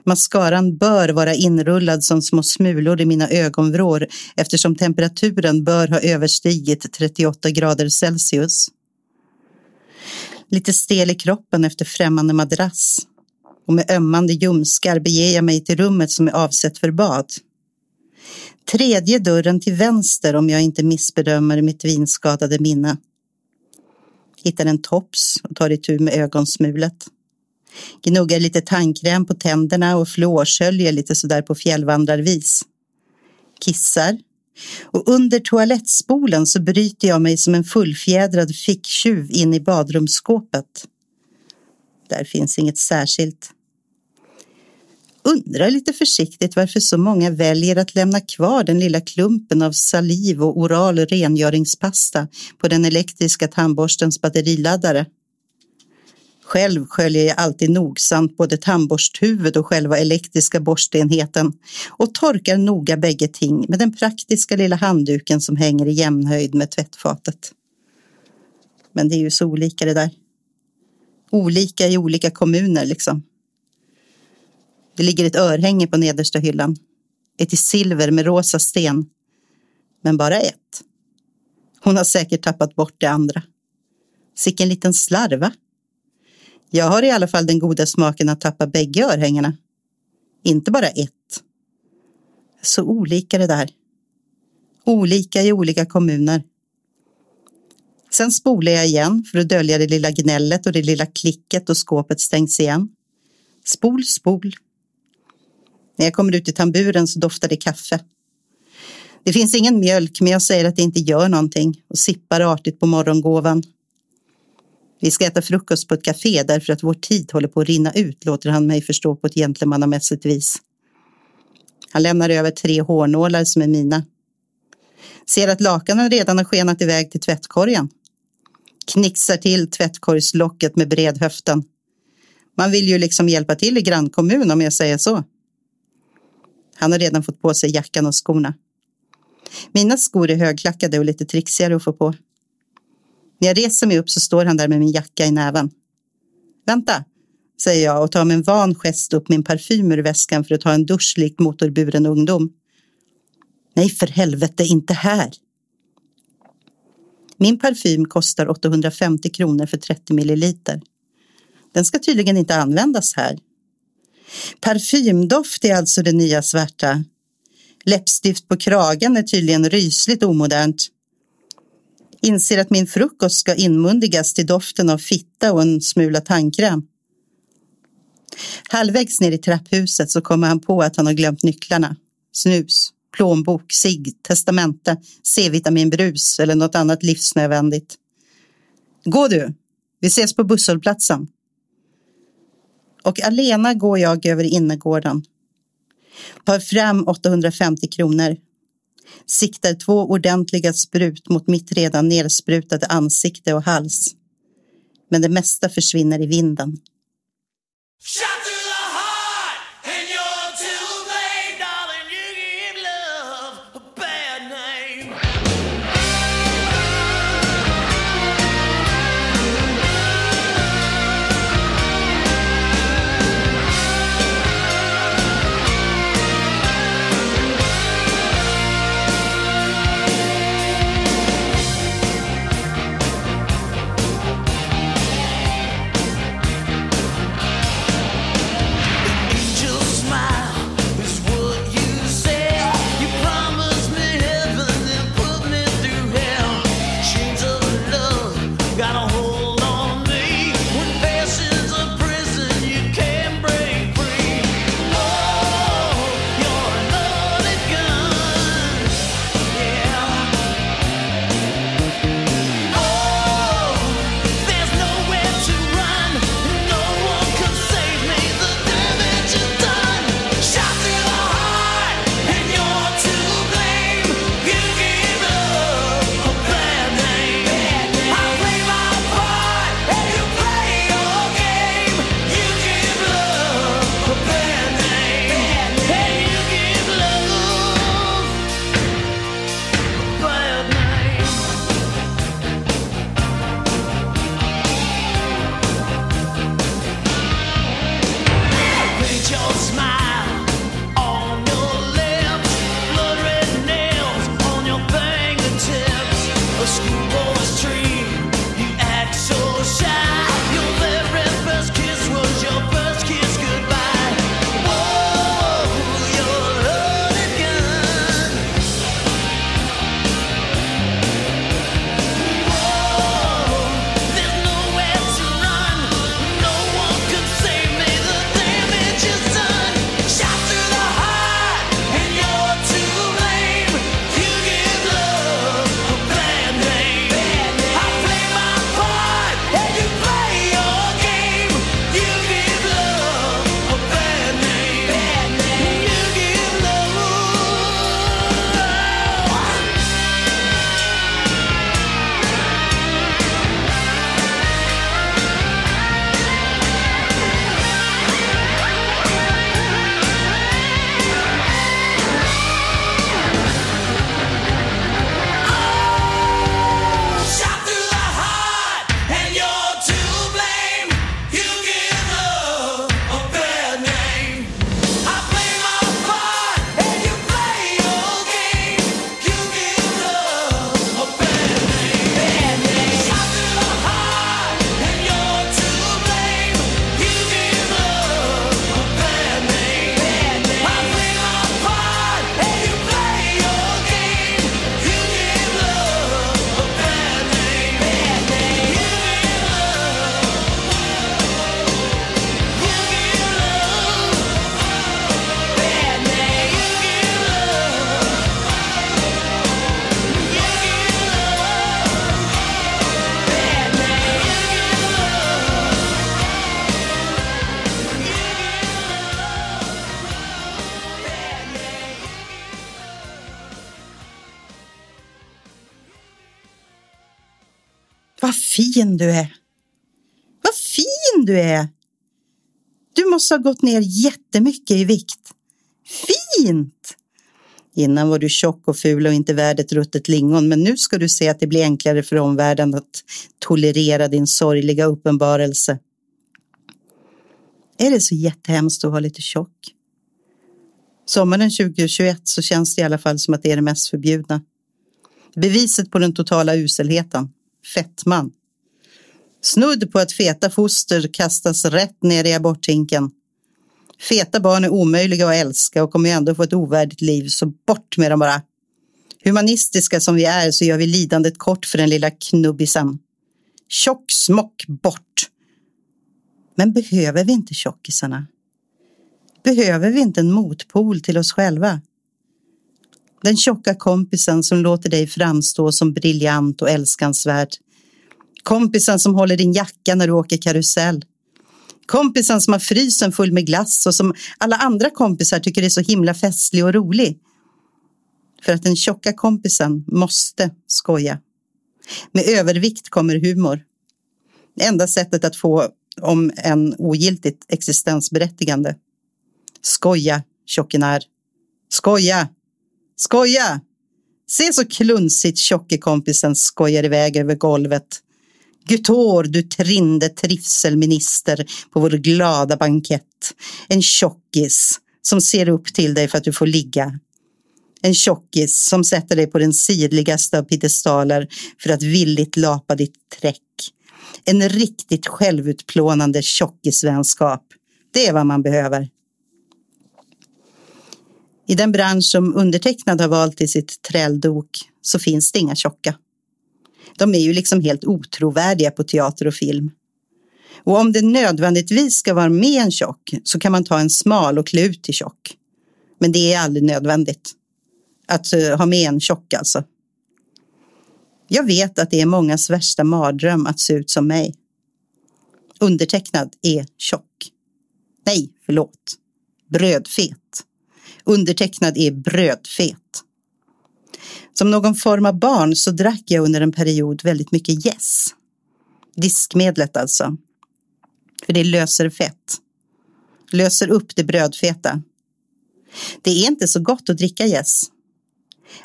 Mascaran bör vara inrullad som små smulor i mina ögonvrår eftersom temperaturen bör ha överstigit 38 grader Celsius. Lite stel i kroppen efter främmande madrass och med ömmande ljumskar beger jag mig till rummet som är avsett för bad. Tredje dörren till vänster om jag inte missbedömer mitt vinskadade minne. Hittar en tops och tar itu med ögonsmulet. Gnuggar lite tandkräm på tänderna och fluorsköljer lite sådär på fjällvandrarvis. Kissar. Och under toalettspolen så bryter jag mig som en fullfjädrad ficktjuv in i badrumsskåpet. Där finns inget särskilt undrar lite försiktigt varför så många väljer att lämna kvar den lilla klumpen av saliv och oral rengöringspasta på den elektriska tandborstens batteriladdare. Själv sköljer jag alltid nogsamt både tandborsthuvud och själva elektriska borstenheten och torkar noga bägge ting med den praktiska lilla handduken som hänger i jämnhöjd med tvättfatet. Men det är ju så olika det där. Olika i olika kommuner liksom. Det ligger ett örhänge på nedersta hyllan. Ett i silver med rosa sten. Men bara ett. Hon har säkert tappat bort det andra. Sicken liten slarva. Jag har i alla fall den goda smaken att tappa bägge örhängena. Inte bara ett. Så olika det där. Olika i olika kommuner. Sen spolar jag igen för att dölja det lilla gnället och det lilla klicket och skåpet stängs igen. Spol, spol. När jag kommer ut i tamburen så doftar det kaffe. Det finns ingen mjölk, men jag säger att det inte gör någonting och sippar artigt på morgongåvan. Vi ska äta frukost på ett kafé därför att vår tid håller på att rinna ut, låter han mig förstå på ett gentlemannamässigt vis. Han lämnar över tre hårnålar som är mina. Ser att lakanen redan har skenat iväg till tvättkorgen. Knixar till tvättkorgslocket med bredhöften. Man vill ju liksom hjälpa till i grannkommun om jag säger så. Han har redan fått på sig jackan och skorna. Mina skor är högklackade och lite trixigare att få på. När jag reser mig upp så står han där med min jacka i näven. Vänta, säger jag och tar med en van gest upp min parfym ur väskan för att ta en dusch likt motorburen ungdom. Nej, för helvete, inte här. Min parfym kostar 850 kronor för 30 milliliter. Den ska tydligen inte användas här. Parfymdoft är alltså det nya svarta. Läppstift på kragen är tydligen rysligt omodernt. Inser att min frukost ska inmundigas till doften av fitta och en smula tandkräm. Halvvägs ner i trapphuset så kommer han på att han har glömt nycklarna. Snus, plånbok, sig, testamente, C-vitaminbrus eller något annat livsnödvändigt. Gå du, vi ses på busshållplatsen. Och alena går jag över innergården. Tar fram 850 kronor. Siktar två ordentliga sprut mot mitt redan nersprutade ansikte och hals. Men det mesta försvinner i vinden. Vad fin du är. Vad fin du är. Du måste ha gått ner jättemycket i vikt. Fint! Innan var du tjock och ful och inte värd ett ruttet lingon, men nu ska du se att det blir enklare för omvärlden att tolerera din sorgliga uppenbarelse. Är det så jättehemskt att vara lite tjock? Sommaren 2021 så känns det i alla fall som att det är det mest förbjudna. Beviset på den totala uselheten. Fettman. Snudd på att feta foster kastas rätt ner i aborthinken. Feta barn är omöjliga att älska och kommer ju ändå få ett ovärdigt liv, så bort med dem bara. Humanistiska som vi är så gör vi lidandet kort för den lilla knubbisen. Tjock smock bort. Men behöver vi inte tjockisarna? Behöver vi inte en motpol till oss själva? Den tjocka kompisen som låter dig framstå som briljant och älskansvärd. Kompisen som håller din jacka när du åker karusell. Kompisen som har frysen full med glass och som alla andra kompisar tycker är så himla festlig och rolig. För att den tjocka kompisen måste skoja. Med övervikt kommer humor. Enda sättet att få om en ogiltigt existensberättigande. Skoja, tjockenär. Skoja! Skoja! Se så klunsigt tjockekompisen skojar iväg över golvet. Gutor, du trinde trivselminister på vår glada bankett. En tjockis som ser upp till dig för att du får ligga. En tjockis som sätter dig på den sidligaste av piedestaler för att villigt lapa ditt träck. En riktigt självutplånande tjockisvänskap. Det är vad man behöver. I den bransch som undertecknad har valt i sitt träldok så finns det inga tjocka. De är ju liksom helt otrovärdiga på teater och film. Och om det nödvändigtvis ska vara med en tjock så kan man ta en smal och klä ut till tjock. Men det är aldrig nödvändigt. Att eh, ha med en tjock alltså. Jag vet att det är mångas värsta mardröm att se ut som mig. Undertecknad är tjock. Nej, förlåt. Brödfet. Undertecknad är brödfet. Som någon form av barn så drack jag under en period väldigt mycket Yes. Diskmedlet alltså. För det löser fett. Löser upp det brödfeta. Det är inte så gott att dricka Yes.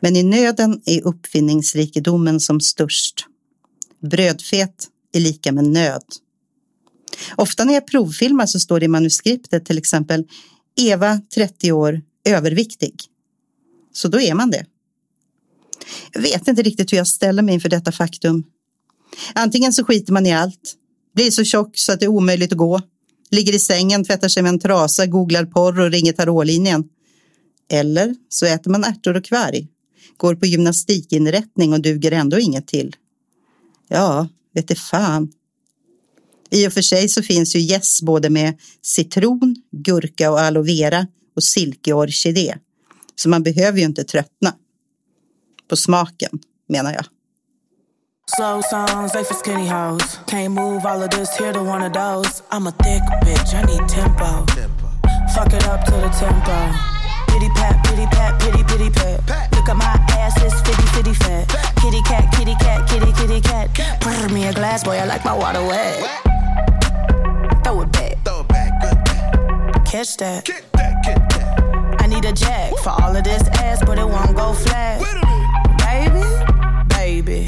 Men i nöden är uppfinningsrikedomen som störst. Brödfet är lika med nöd. Ofta när jag provfilmar så står det i manuskriptet till exempel Eva, 30 år, överviktig. Så då är man det. Jag vet inte riktigt hur jag ställer mig inför detta faktum. Antingen så skiter man i allt, blir så tjock så att det är omöjligt att gå, ligger i sängen, tvättar sig med en trasa, googlar porr och ringer tarotlinjen. Eller så äter man ärtor och kvarg, går på gymnastikinrättning och duger ändå inget till. Ja, vet det fan. I och för sig så finns ju gäss både med citron, gurka och aloe vera och silkeorkidé. Så man behöver ju inte tröttna. På smaken, menar jag. Slow songs, they for skinny hoes. Can't move all of this here to one of those. I'm a thick bitch, I need tempo. Fuck it up to the tempo. Pity pat, pity pat, pity pity pat. Look at my ass, it's fitty fitty fat. Kitty cat, kitty cat, kitty kitty cat. Pour me a glass, boy, I like my water wet. Throw it back, Throw it back, good catch that. Kick need a jack for all of this ass, but it won't go flat. Wait a minute. Baby, baby,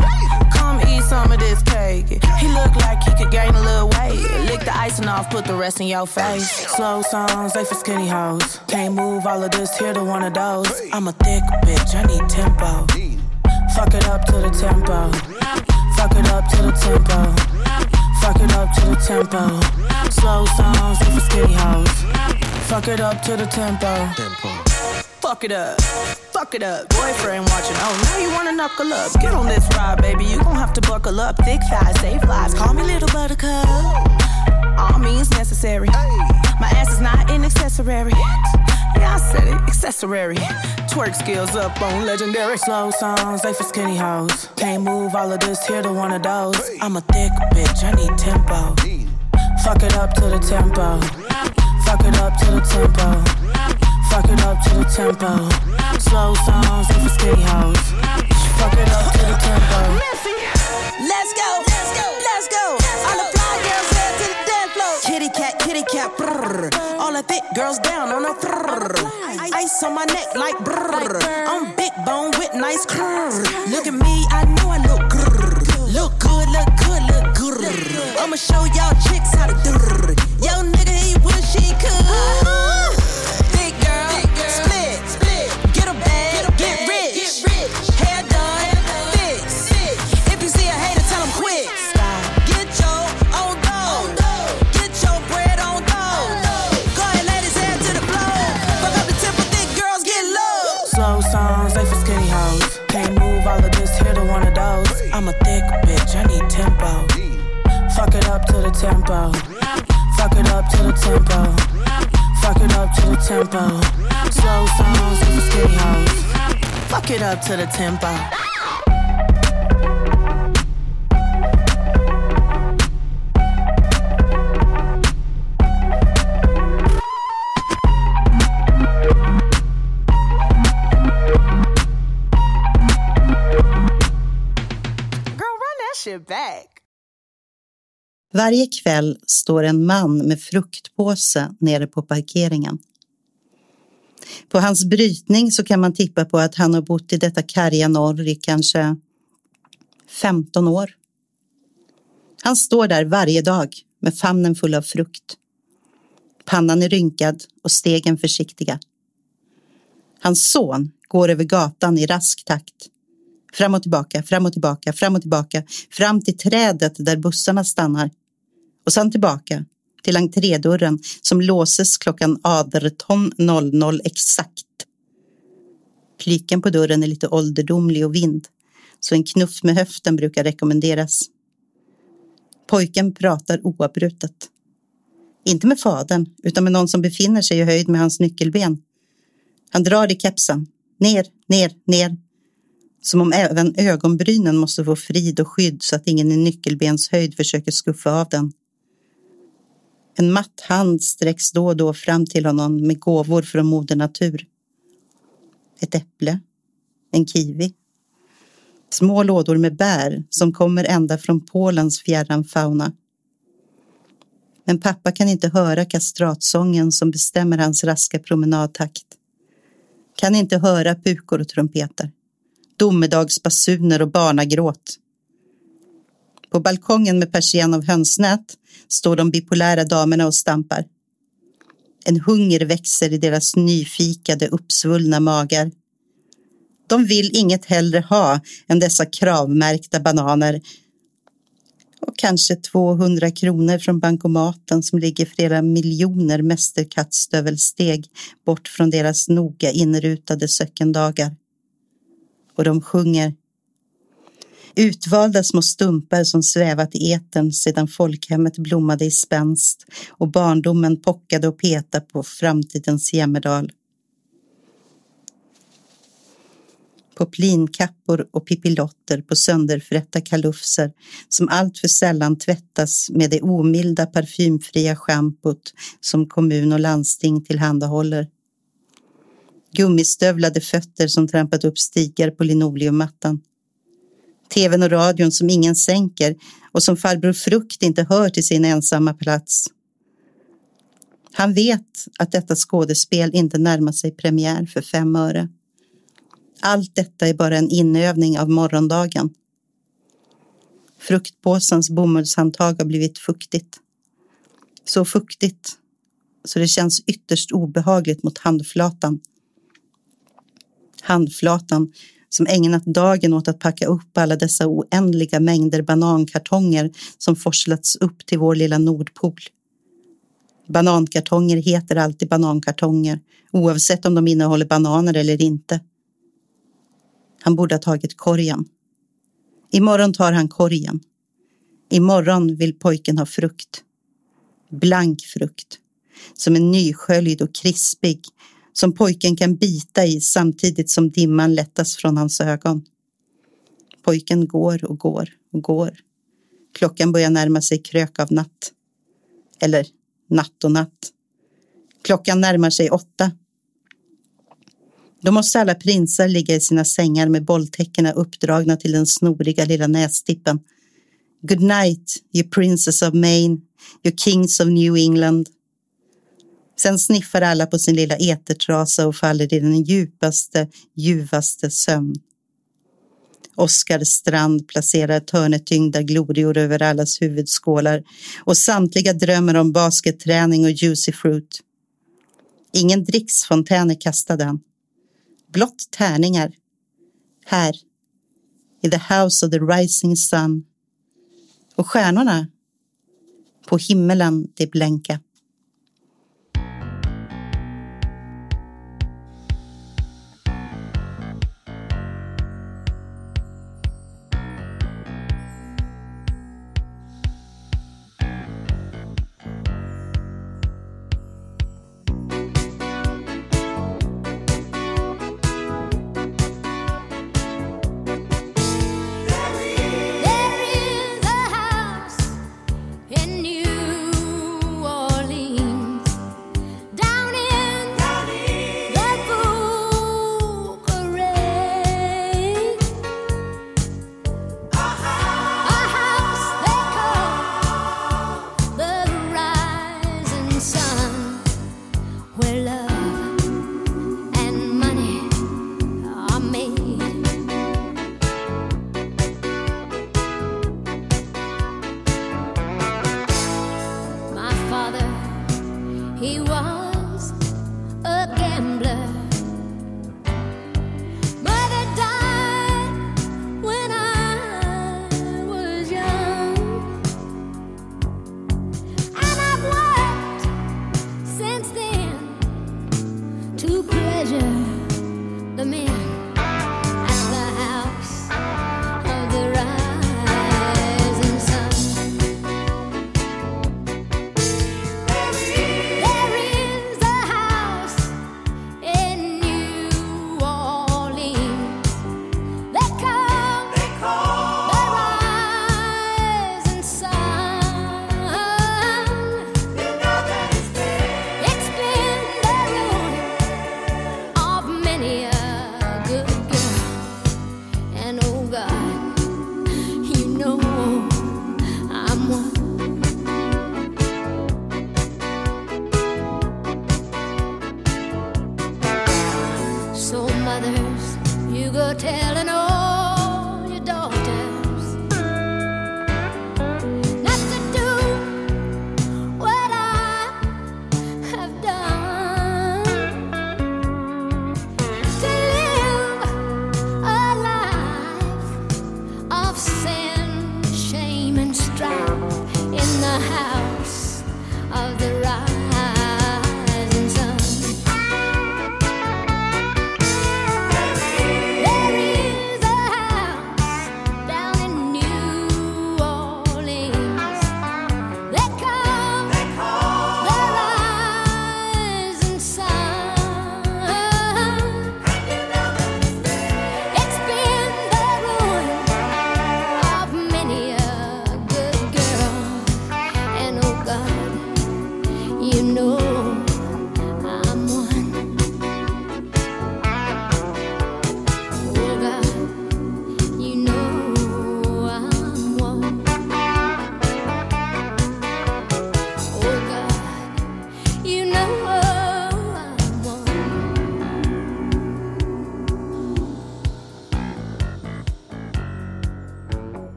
come eat some of this cake. He look like he could gain a little weight. Lick the icing off, put the rest in your face. Slow songs, they for skinny hoes. Can't move all of this here to one of those. I'm a thick bitch, I need tempo. Fuck it up to the tempo. Fuck it up to the tempo. Fuck it up to the tempo. Slow songs, they for skinny hoes. Fuck it up to the tempo. Fuck it up. Fuck it up. Boyfriend watching. Oh, now you wanna knuckle up. Get on this ride, baby. You gon' have to buckle up. Thick thighs, save lives. Call me little buttercup. All means necessary. My ass is not an accessory. Yeah, I said it. Accessory. Twerk skills up on legendary. Slow songs, they for skinny hoes. Can't move all of this here to one of those. I'm a thick bitch. I need tempo. Fuck it up to the tempo. Fuck it up to the tempo. Fuck it up to the tempo. Slow songs and for hoes. Fuck it up to the tempo. Let's go. Let's go. let's go. All the fly girls head to the dance floor. Kitty cat, kitty cat. All the thick girls down on a brrr. Ice on my neck like brrr. I'm big bone with nice curves. Look at me, I know I look grrr. Look good, look good, look good. I'ma show y'all chicks how to do. Tempo. Fuck it up to the tempo. Fuck it up to the tempo. Slow songs, they for skinny hoes. Fuck it up to the tempo. Girl, run that shit back. Varje kväll står en man med fruktpåse nere på parkeringen. På hans brytning så kan man tippa på att han har bott i detta karga norr i kanske 15 år. Han står där varje dag med famnen full av frukt. Pannan är rynkad och stegen försiktiga. Hans son går över gatan i rask takt. Fram och tillbaka, fram och tillbaka, fram och tillbaka, fram till trädet där bussarna stannar. Och sen tillbaka till entrédörren som låses klockan 18.00 exakt. Klyken på dörren är lite ålderdomlig och vind, så en knuff med höften brukar rekommenderas. Pojken pratar oavbrutet. Inte med fadern, utan med någon som befinner sig i höjd med hans nyckelben. Han drar i kepsen. Ner, ner, ner. Som om även ögonbrynen måste få frid och skydd så att ingen i nyckelbenshöjd försöker skuffa av den. En matt hand sträcks då och då fram till honom med gåvor från moder natur. Ett äpple, en kiwi, små lådor med bär som kommer ända från Polens fjärran fauna. Men pappa kan inte höra kastratsången som bestämmer hans raska promenadtakt. Kan inte höra pukor och trumpeter, domedagsbasuner och barnagråt. På balkongen med persienn av hönsnät står de bipolära damerna och stampar. En hunger växer i deras nyfikade, uppsvullna magar. De vill inget hellre ha än dessa kravmärkta bananer och kanske 200 kronor från bankomaten som ligger flera miljoner mästerkattstövelsteg bort från deras noga inrutade söckendagar. Och de sjunger Utvalda små stumpar som svävat i etern sedan folkhemmet blommade i spänst och barndomen pockade och petade på framtidens jämmerdal. Poplinkappor och pippilotter på sönderfrätta kalufser som alltför sällan tvättas med det omilda parfymfria schampot som kommun och landsting tillhandahåller. Gummistövlade fötter som trampat upp stigar på linoleummattan tvn och radion som ingen sänker och som farbror Frukt inte hör till sin ensamma plats. Han vet att detta skådespel inte närmar sig premiär för fem öre. Allt detta är bara en inövning av morgondagen. Fruktpåsens bomullshandtag har blivit fuktigt. Så fuktigt så det känns ytterst obehagligt mot handflatan. Handflatan som ägnat dagen åt att packa upp alla dessa oändliga mängder banankartonger som forslats upp till vår lilla Nordpol. Banankartonger heter alltid banankartonger, oavsett om de innehåller bananer eller inte. Han borde ha tagit korgen. Imorgon tar han korgen. Imorgon vill pojken ha frukt. Blank frukt. Som är nysköljd och krispig som pojken kan bita i samtidigt som dimman lättas från hans ögon. Pojken går och går och går. Klockan börjar närma sig krök av natt. Eller natt och natt. Klockan närmar sig åtta. Då måste alla prinsar ligga i sina sängar med bolltäckena uppdragna till den snoriga lilla nästippen. Good night, you princes of Maine, you kings of New England. Sen sniffar alla på sin lilla etertrasa och faller i den djupaste, ljuvaste sömn. Oskar Strand placerar törnetyngda glorior över allas huvudskålar och samtliga drömmer om basketträning och juicy fruit. Ingen dricksfontän är kastad än. Blott tärningar. Här, i the house of the rising sun. Och stjärnorna på himmelen de blänka.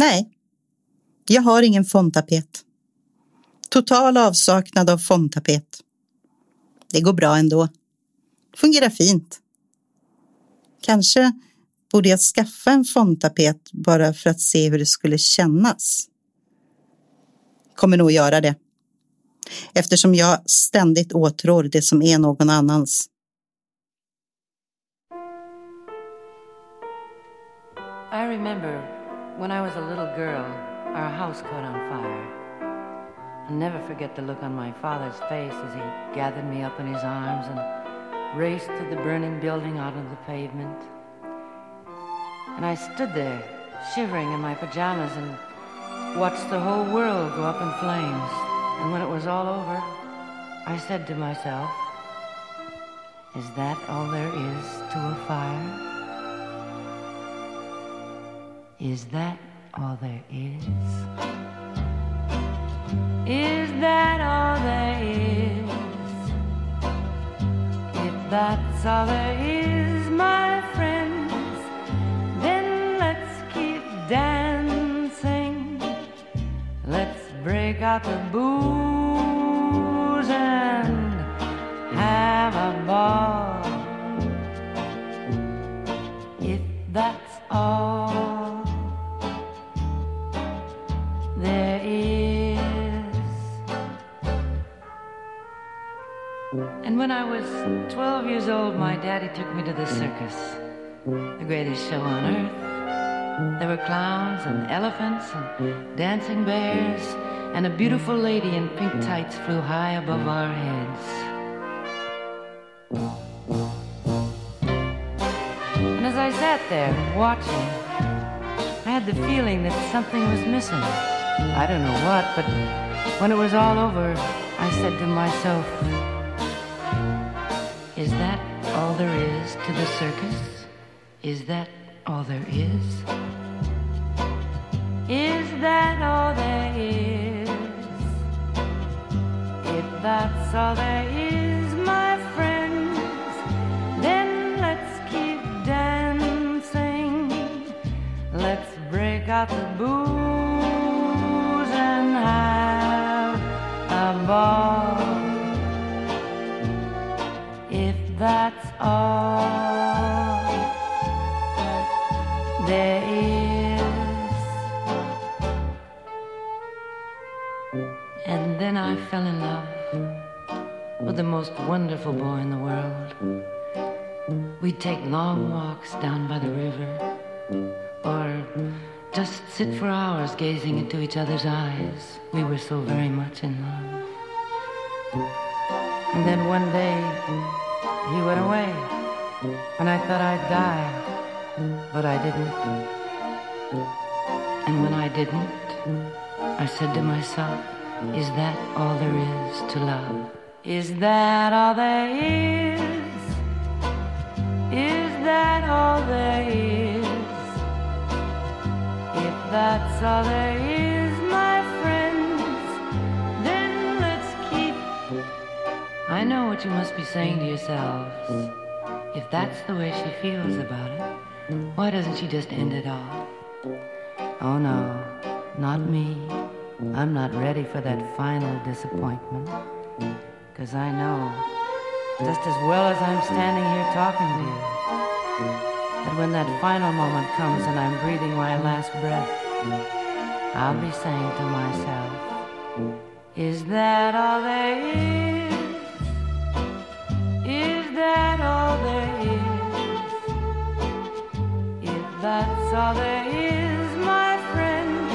Nej, jag har ingen fondtapet. Total avsaknad av fondtapet. Det går bra ändå. Fungerar fint. Kanske borde jag skaffa en fondtapet bara för att se hur det skulle kännas. Kommer nog göra det. Eftersom jag ständigt åtrår det som är någon annans. I remember when I was a little girl, our house caught on fire. I'll never forget the look on my father's face as he gathered me up in his arms and raced to the burning building out on the pavement. And I stood there, shivering in my pajamas, and watched the whole world go up in flames. And when it was all over, I said to myself, Is that all there is to a fire? Is that all there is? Is that all there is? If that's all there is, my friends, then let's keep dancing. Let's break out the booze was 12 years old, my daddy took me to the circus, the greatest show on earth. There were clowns and elephants and dancing bears, and a beautiful lady in pink tights flew high above our heads. And as I sat there watching, I had the feeling that something was missing. I don't know what, but when it was all over, I said to myself, Is that all there is to the circus? Is that all there is? Is that all there is? If that's all there is, my friends, then let's keep dancing. Let's break out the booze and have a ball. That's all there is. And then I fell in love with the most wonderful boy in the world. We'd take long walks down by the river, or just sit for hours gazing into each other's eyes. We were so very much in love. And then one day, he went away, and I thought I'd die, but I didn't. And when I didn't, I said to myself, Is that all there is to love? Is that all there is? Is that all there is? If that's all there is, you must be saying to yourselves. If that's the way she feels about it, why doesn't she just end it all? Oh no, not me. I'm not ready for that final disappointment. Cause I know, just as well as I'm standing here talking to you, that when that final moment comes and I'm breathing my last breath, I'll be saying to myself, Is that all there is? That all there is? If that's all there is, my friends,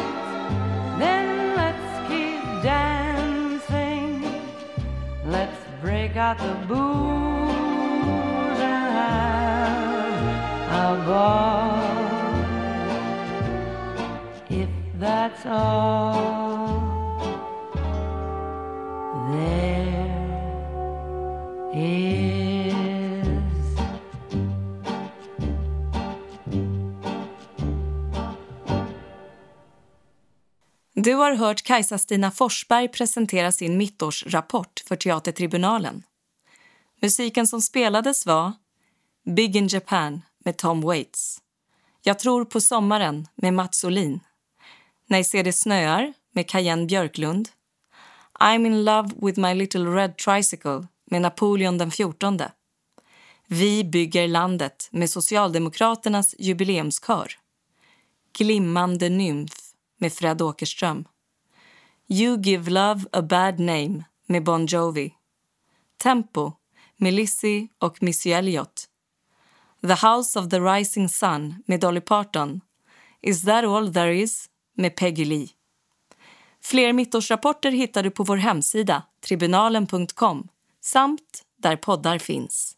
then let's keep dancing. Let's break out the booze and have a ball. If that's all Du har hört Kajsa-Stina Forsberg presentera sin mittårsrapport för Teatertribunalen. Musiken som spelades var Big in Japan med Tom Waits, Jag tror på sommaren med Mats Olin, När ser det snöar med Cayenne Björklund, I'm in love with my little red tricycle med Napoleon den 14. Vi bygger landet med Socialdemokraternas jubileumskör. Glimmande nymf med Fred Åkerström. You give love a bad name med Bon Jovi. Tempo med Lizzie och Missy Elliott. The House of the Rising Sun med Dolly Parton. Is that all there is med Peggy Lee. Fler mittårsrapporter hittar du på vår hemsida tribunalen.com samt där poddar finns.